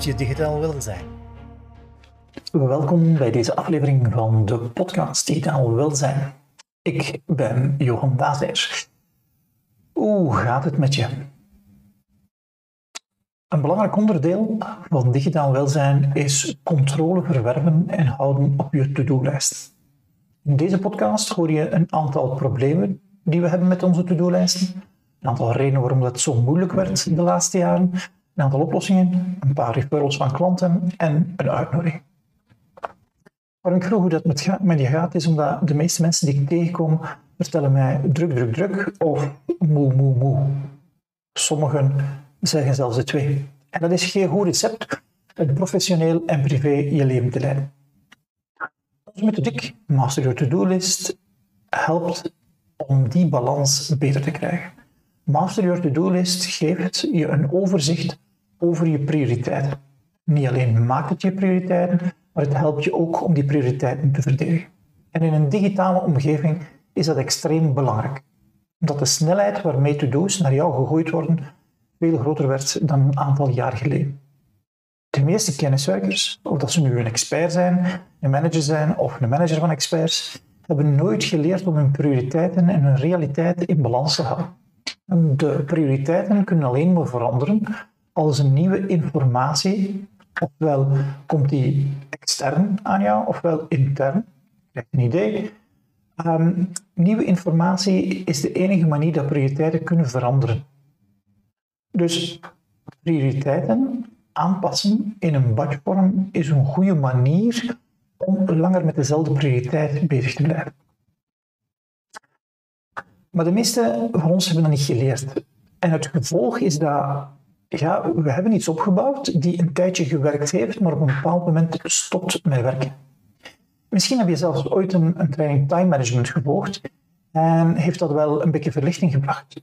Je digitaal welzijn. Welkom bij deze aflevering van de podcast Digitaal Welzijn. Ik ben Johan Daasdijs. Hoe gaat het met je? Een belangrijk onderdeel van digitaal welzijn is controle verwerven en houden op je to-do-lijst. In deze podcast hoor je een aantal problemen die we hebben met onze to-do-lijsten, een aantal redenen waarom dat zo moeilijk werd de laatste jaren, een aantal oplossingen, een paar referrals van klanten en een uitnodiging. Waarom ik vroeg hoe dat met, je gaat, is omdat de meeste mensen die ik tegenkom vertellen mij druk, druk, druk of moe, moe, moe. Sommigen zeggen zelfs de twee. En dat is geen goed recept om professioneel en privé je leven te leiden. Onze methodiek, Master Your To-Do List, helpt om die balans beter te krijgen. Master Your To-Do List geeft je een overzicht over je prioriteiten. Niet alleen maakt het je prioriteiten, maar het helpt je ook om die prioriteiten te verdedigen. En in een digitale omgeving is dat extreem belangrijk. Omdat de snelheid waarmee to-do's naar jou gegooid worden veel groter werd dan een aantal jaar geleden. De meeste kenniswerkers, of dat ze nu een expert zijn, een manager zijn of een manager van experts, hebben nooit geleerd om hun prioriteiten en hun realiteiten in balans te houden. De prioriteiten kunnen alleen maar veranderen als een nieuwe informatie, ofwel komt die extern aan jou, ofwel intern, krijg een idee. Um, nieuwe informatie is de enige manier dat prioriteiten kunnen veranderen. Dus prioriteiten aanpassen in een badgevorm is een goede manier om langer met dezelfde prioriteit bezig te blijven. Maar de meeste van ons hebben dat niet geleerd. En het gevolg is dat ja, we hebben iets opgebouwd die een tijdje gewerkt heeft, maar op een bepaald moment stopt met werken. Misschien heb je zelfs ooit een, training time management gevolgd en heeft dat wel een beetje verlichting gebracht.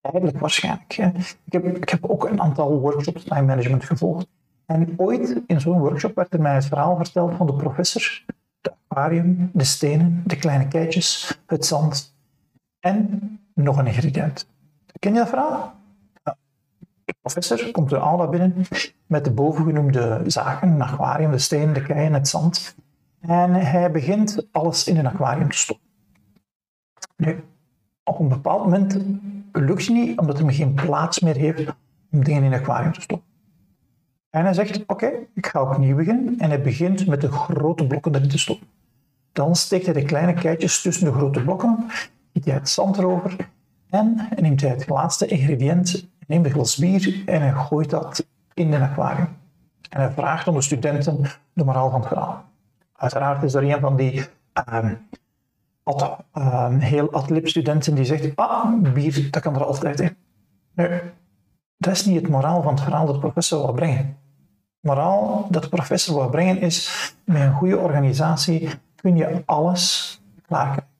Eigenlijk waarschijnlijk. Ik, heb, ik heb ook een aantal workshops time management gevolgd. En ooit in zo'n workshop werd er mij het verhaal verteld van de professor, de aquarium, de stenen, de kleine keitjes, het zand en nog een ingrediënt. Ken je dat verhaal? De professor komt de aula binnen met de bovengenoemde zaken, een aquarium, de stenen, de keien, het zand. En hij begint alles in een aquarium te stoppen. Nu, op een bepaald moment lukt het niet, omdat hij geen plaats meer heeft om dingen in een aquarium te stoppen. En hij zegt, oké, ik ga opnieuw beginnen. En hij begint met de grote blokken erin te stoppen. Dan steekt hij de kleine keitjes tussen de grote blokken, giet hij het zand erover en neemt hij het laatste ingrediënt, neemt een glas bier en hij gooit dat in een aquarium. En hij vraagt aan de studenten de moraal van het verhaal. Uiteraard is er een van die um, ad, um, heel adlib studenten die zegt, ah, bier, dat kan er altijd in. Nee, dat is niet het moraal van het verhaal dat de professor wil brengen. Het moraal dat de professor wil brengen is, met een goede organisatie kun je alles klaarkrijgen.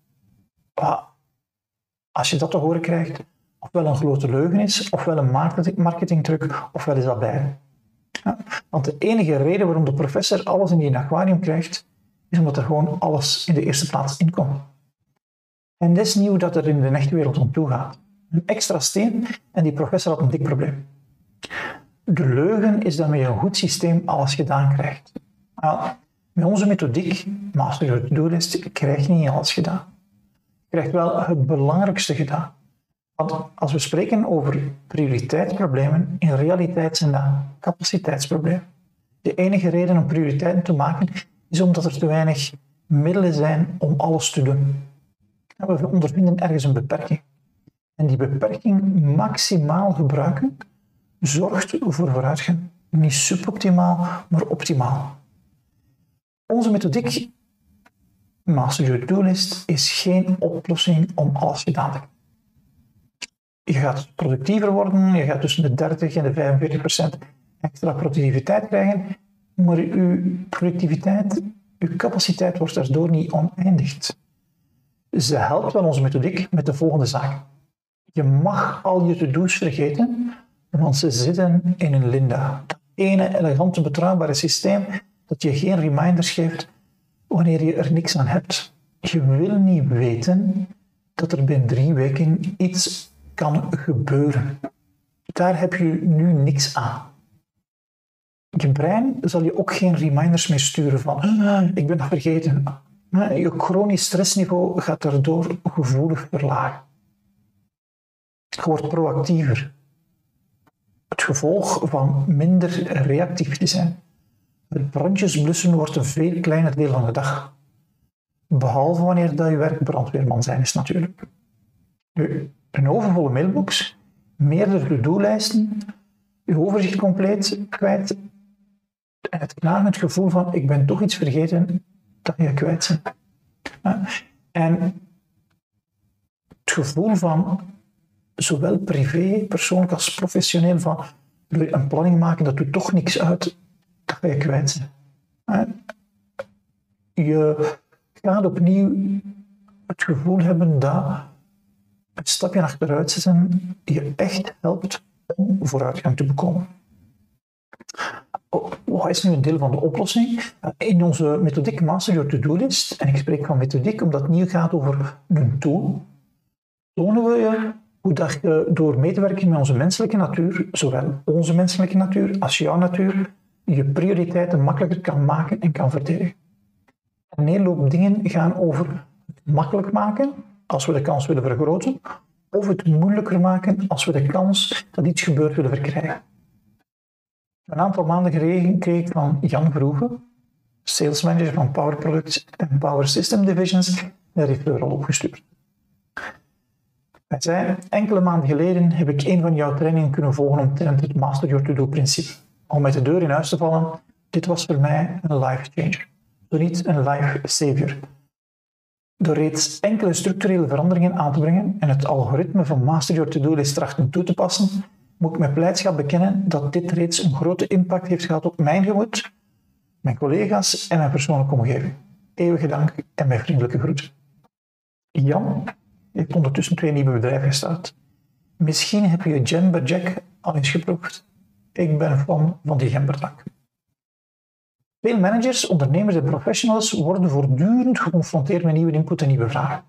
Als je dat te horen krijgt, ofwel een grote leugen is, ofwel een marketingtruc, ofwel is dat bij. Want de enige reden waarom de professor alles in die aquarium krijgt, is omdat er gewoon alles in de eerste plaats inkomt. En dat is nieuw dat er in de echte wereld om toe gaat. Een extra steen en die professor had een dik probleem. De leugen is dat met een goed systeem alles gedaan krijgt. Met onze methodiek, Master To-Do-list, krijg je niet alles gedaan. Krijgt wel het belangrijkste gedaan. Want als we spreken over prioriteitsproblemen, in realiteit zijn dat capaciteitsproblemen. De enige reden om prioriteiten te maken is omdat er te weinig middelen zijn om alles te doen. We ondervinden ergens een beperking. En die beperking maximaal gebruiken zorgt voor vooruitgang. Niet suboptimaal, maar optimaal. Onze methodiek, Master Your Do-list, is geen oplossing om alles gedaan te krijgen. Je gaat productiever worden, je gaat tussen de 30 en de 45 procent extra productiviteit krijgen, maar je productiviteit, je capaciteit wordt daardoor niet oneindigd. Ze helpt wel onze methodiek met de volgende zaak. Je mag al je to-do's vergeten, want ze zitten in een Linda. Dat ene elegante, betrouwbare systeem dat je geen reminders geeft wanneer je er niks aan hebt. Je wil niet weten dat er binnen drie weken iets kan gebeuren. Daar heb je nu niks aan. je brein zal je ook geen reminders meer sturen van "Ah, ik ben dat vergeten. Je chronisch stressniveau gaat daardoor gevoelig verlagen. Je wordt proactiever. Het gevolg van minder reactief te zijn. Het brandjes blussen wordt een veel kleiner deel van de dag. Behalve wanneer dat je werk brandweerman zijn is natuurlijk. Nu, een overvolle mailbox, meerdere to-do-lijsten, je overzicht compleet kwijt en het knagend gevoel van ik ben toch iets vergeten dat je kwijt bent. En het gevoel van zowel privé, persoonlijk als professioneel van een planning maken, dat doet toch niks uit, dat je kwijt. Ja, Je gaat opnieuw het gevoel hebben dat een stapje achteruit zetten je echt helpt om vooruitgang te bekomen. Wat is nu een deel van de oplossing? In onze methodiek Master Your To-Do List, en ik spreek van methodiek omdat het niet gaat over een tool, tonen we je hoe dat je door mee te werken met onze menselijke natuur, zowel onze menselijke natuur als jouw natuur, je prioriteiten makkelijker kan maken en kan verdedigen. Een hele dingen gaan over het makkelijk maken, als we de kans willen vergroten, of het moeilijker maken als we de kans dat iets gebeurt willen verkrijgen. Een aantal maanden geleden kreeg ik van Jan Verhoeven, sales manager van Power Products en Power System Divisions, een referral opgestuurd. Hij zei, enkele maanden geleden heb ik een van jouw trainingen kunnen volgen omtrent het Master Your To-Do principe. Om met de deur in huis te vallen, dit was voor mij een life changer. Zo niet een life savior. Door reeds enkele structurele veranderingen aan te brengen en het algoritme van Master Your To-Do List trachten toe te passen, moet ik met blijdschap bekennen dat dit reeds een grote impact heeft gehad op mijn gemoed, mijn collega's en mijn persoonlijke omgeving. Eeuwige dank en mijn vriendelijke groet. Jan heeft ondertussen twee nieuwe bedrijven gestart. Misschien heb je Jember Jack al eens geproefd. Ik ben fan van die gembertak. Veel managers, ondernemers en professionals worden voortdurend geconfronteerd met nieuwe input en nieuwe vragen.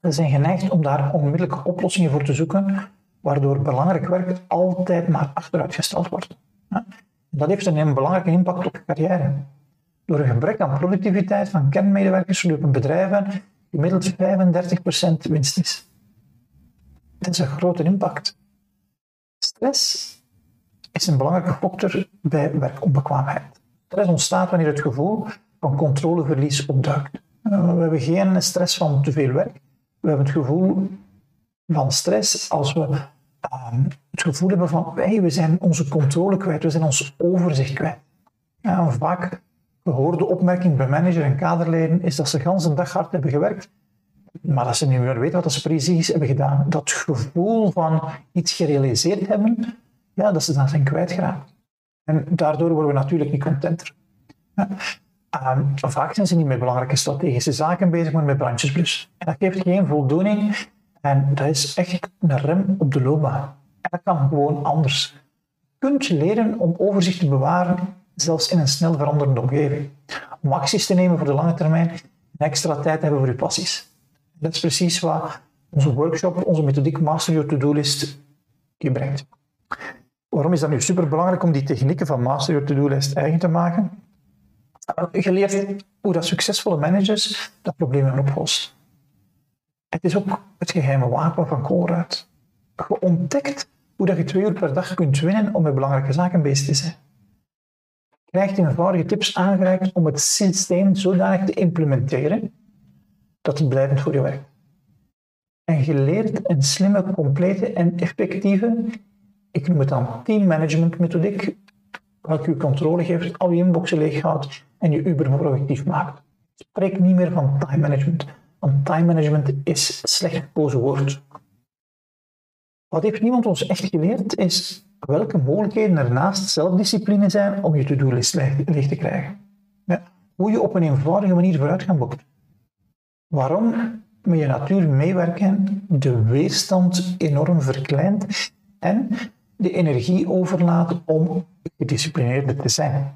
Ze zijn geneigd om daar onmiddellijke oplossingen voor te zoeken, waardoor belangrijk werk altijd maar achteruitgesteld wordt. Dat heeft een belangrijke impact op je carrière. Door een gebrek aan productiviteit van kernmedewerkers lopen bedrijven gemiddeld 35% winst is. Dat is een grote impact. Stress is een belangrijke factor bij werkonbekwaamheid. Stress ontstaat wanneer het gevoel van controleverlies opduikt. Uh, We hebben geen stress van te veel werk. We hebben het gevoel van stress als we ehm, het gevoel hebben van hey, we zijn onze controle kwijt, we zijn ons overzicht kwijt. Een vaak gehoorde opmerking bij manager en kaderleden is dat ze de hele dag hard hebben gewerkt, maar dat ze niet meer weten wat ze precies hebben gedaan. Dat gevoel van iets gerealiseerd hebben, ja, dat ze dan zijn kwijtgeraakt. En daardoor worden we natuurlijk niet contenter. Ja. Ehm, vaak zijn ze niet met belangrijke strategische zaken bezig, maar met brandjesblus. En dat geeft geen voldoening en dat is echt een rem op de loopbaan. En dat kan gewoon anders. Je kunt leren om overzicht te bewaren, zelfs in een snel veranderende omgeving. Om acties te nemen voor de lange termijn en extra tijd hebben voor je passies. Dat is precies wat onze workshop, onze methodiek Master Your To-Do List je brengt. Waarom is dat nu super belangrijk om die technieken van Master Your To-Do List eigen te maken? Je leert hoe dat succesvolle managers dat probleem hebben opgelost. Het is ook het geheime wapen van Colruyt. Je ontdekt hoe dat je twee uur per dag kunt winnen om met belangrijke zaken bezig te zijn. Je krijgt eenvoudige tips aangereikt om het systeem zodanig te implementeren dat het blijvend voor je werkt. En je leert een slimme, complete en effectieve, ik noem het dan team management methodiek, welke je controle geeft, al je inboxen leeghoudt en je Uber productief maakt. Spreek niet meer van time management, want time management is slecht gekozen woord. Wat heeft niemand ons echt geleerd, is welke mogelijkheden er naast zelfdiscipline zijn om je to-do-list leeg, te krijgen. Ja, hoe je op een eenvoudige manier vooruitgang boekt. Waarom met je natuur meewerken de weerstand enorm verkleint en de energie overlaat om gedisciplineerder te zijn.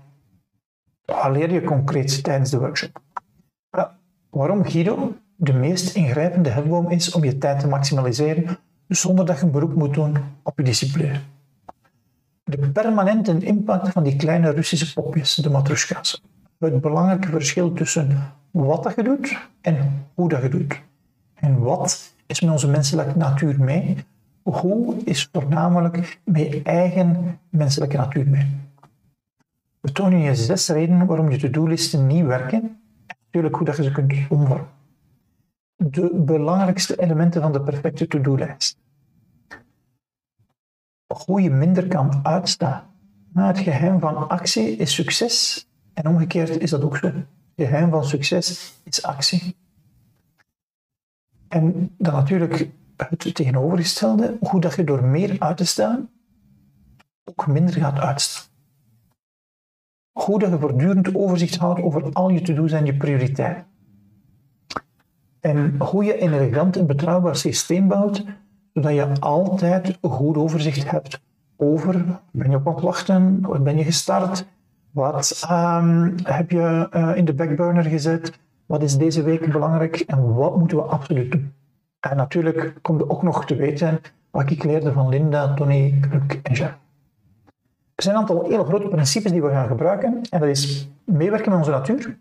Wat leer je concreet tijdens de workshop? Ja, waarom Guido de meest ingrijpende hefboom is om je tijd te maximaliseren zonder dat je een beroep moet doen op je discipline. de permanente impact van die kleine Russische popjes, de matrushka's. Het belangrijke verschil tussen wat dat je doet en hoe dat je doet. En wat is met onze menselijke natuur mee? Hoe is voornamelijk je eigen menselijke natuur mee? We tonen je zes redenen waarom je to-do-listen niet werken en natuurlijk hoe dat je ze kunt omvormen. De belangrijkste elementen van de perfecte to-do-lijst. Hoe je minder kan uitstaan. Maar het geheim van actie is succes en omgekeerd is dat ook zo. Het geheim van succes is actie. En dan natuurlijk het tegenovergestelde, hoe dat je door meer uit te staan ook minder gaat uitstaan. Hoe dat je voortdurend overzicht houdt over al je to-do's en je prioriteiten. En hoe je een elegant en betrouwbaar systeem bouwt, zodat je altijd goed overzicht hebt over, ben je op aan het wachten, wat ben je gestart, wat um, heb je uh, in de backburner gezet, wat is deze week belangrijk en wat moeten we absoluut doen. En natuurlijk komt er ook nog te weten wat ik leerde van Linda, Tony, Kruk en Jean. Er zijn een aantal hele grote principes die we gaan gebruiken. En dat is meewerken met onze natuur.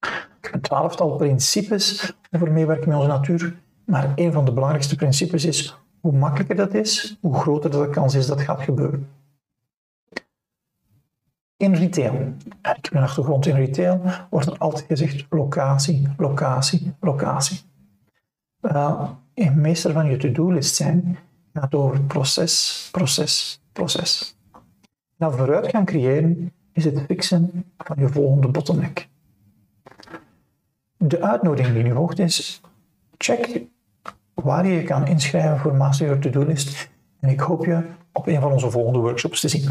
Ik heb een twaalftal principes over meewerken met onze natuur. Maar een van de belangrijkste principes is hoe makkelijker dat is, hoe groter de kans is dat gaat gebeuren. In retail, ik heb een achtergrond in retail, wordt er altijd gezegd locatie, locatie, locatie. Een meester van je to-do-list zijn gaat over proces, proces, proces. Nou, vooruit gaan creëren is het fixen van je volgende bottleneck. De uitnodiging die nu volgt is, check waar je je kan inschrijven voor Master Your To-Do List en ik hoop je op een van onze volgende workshops te zien.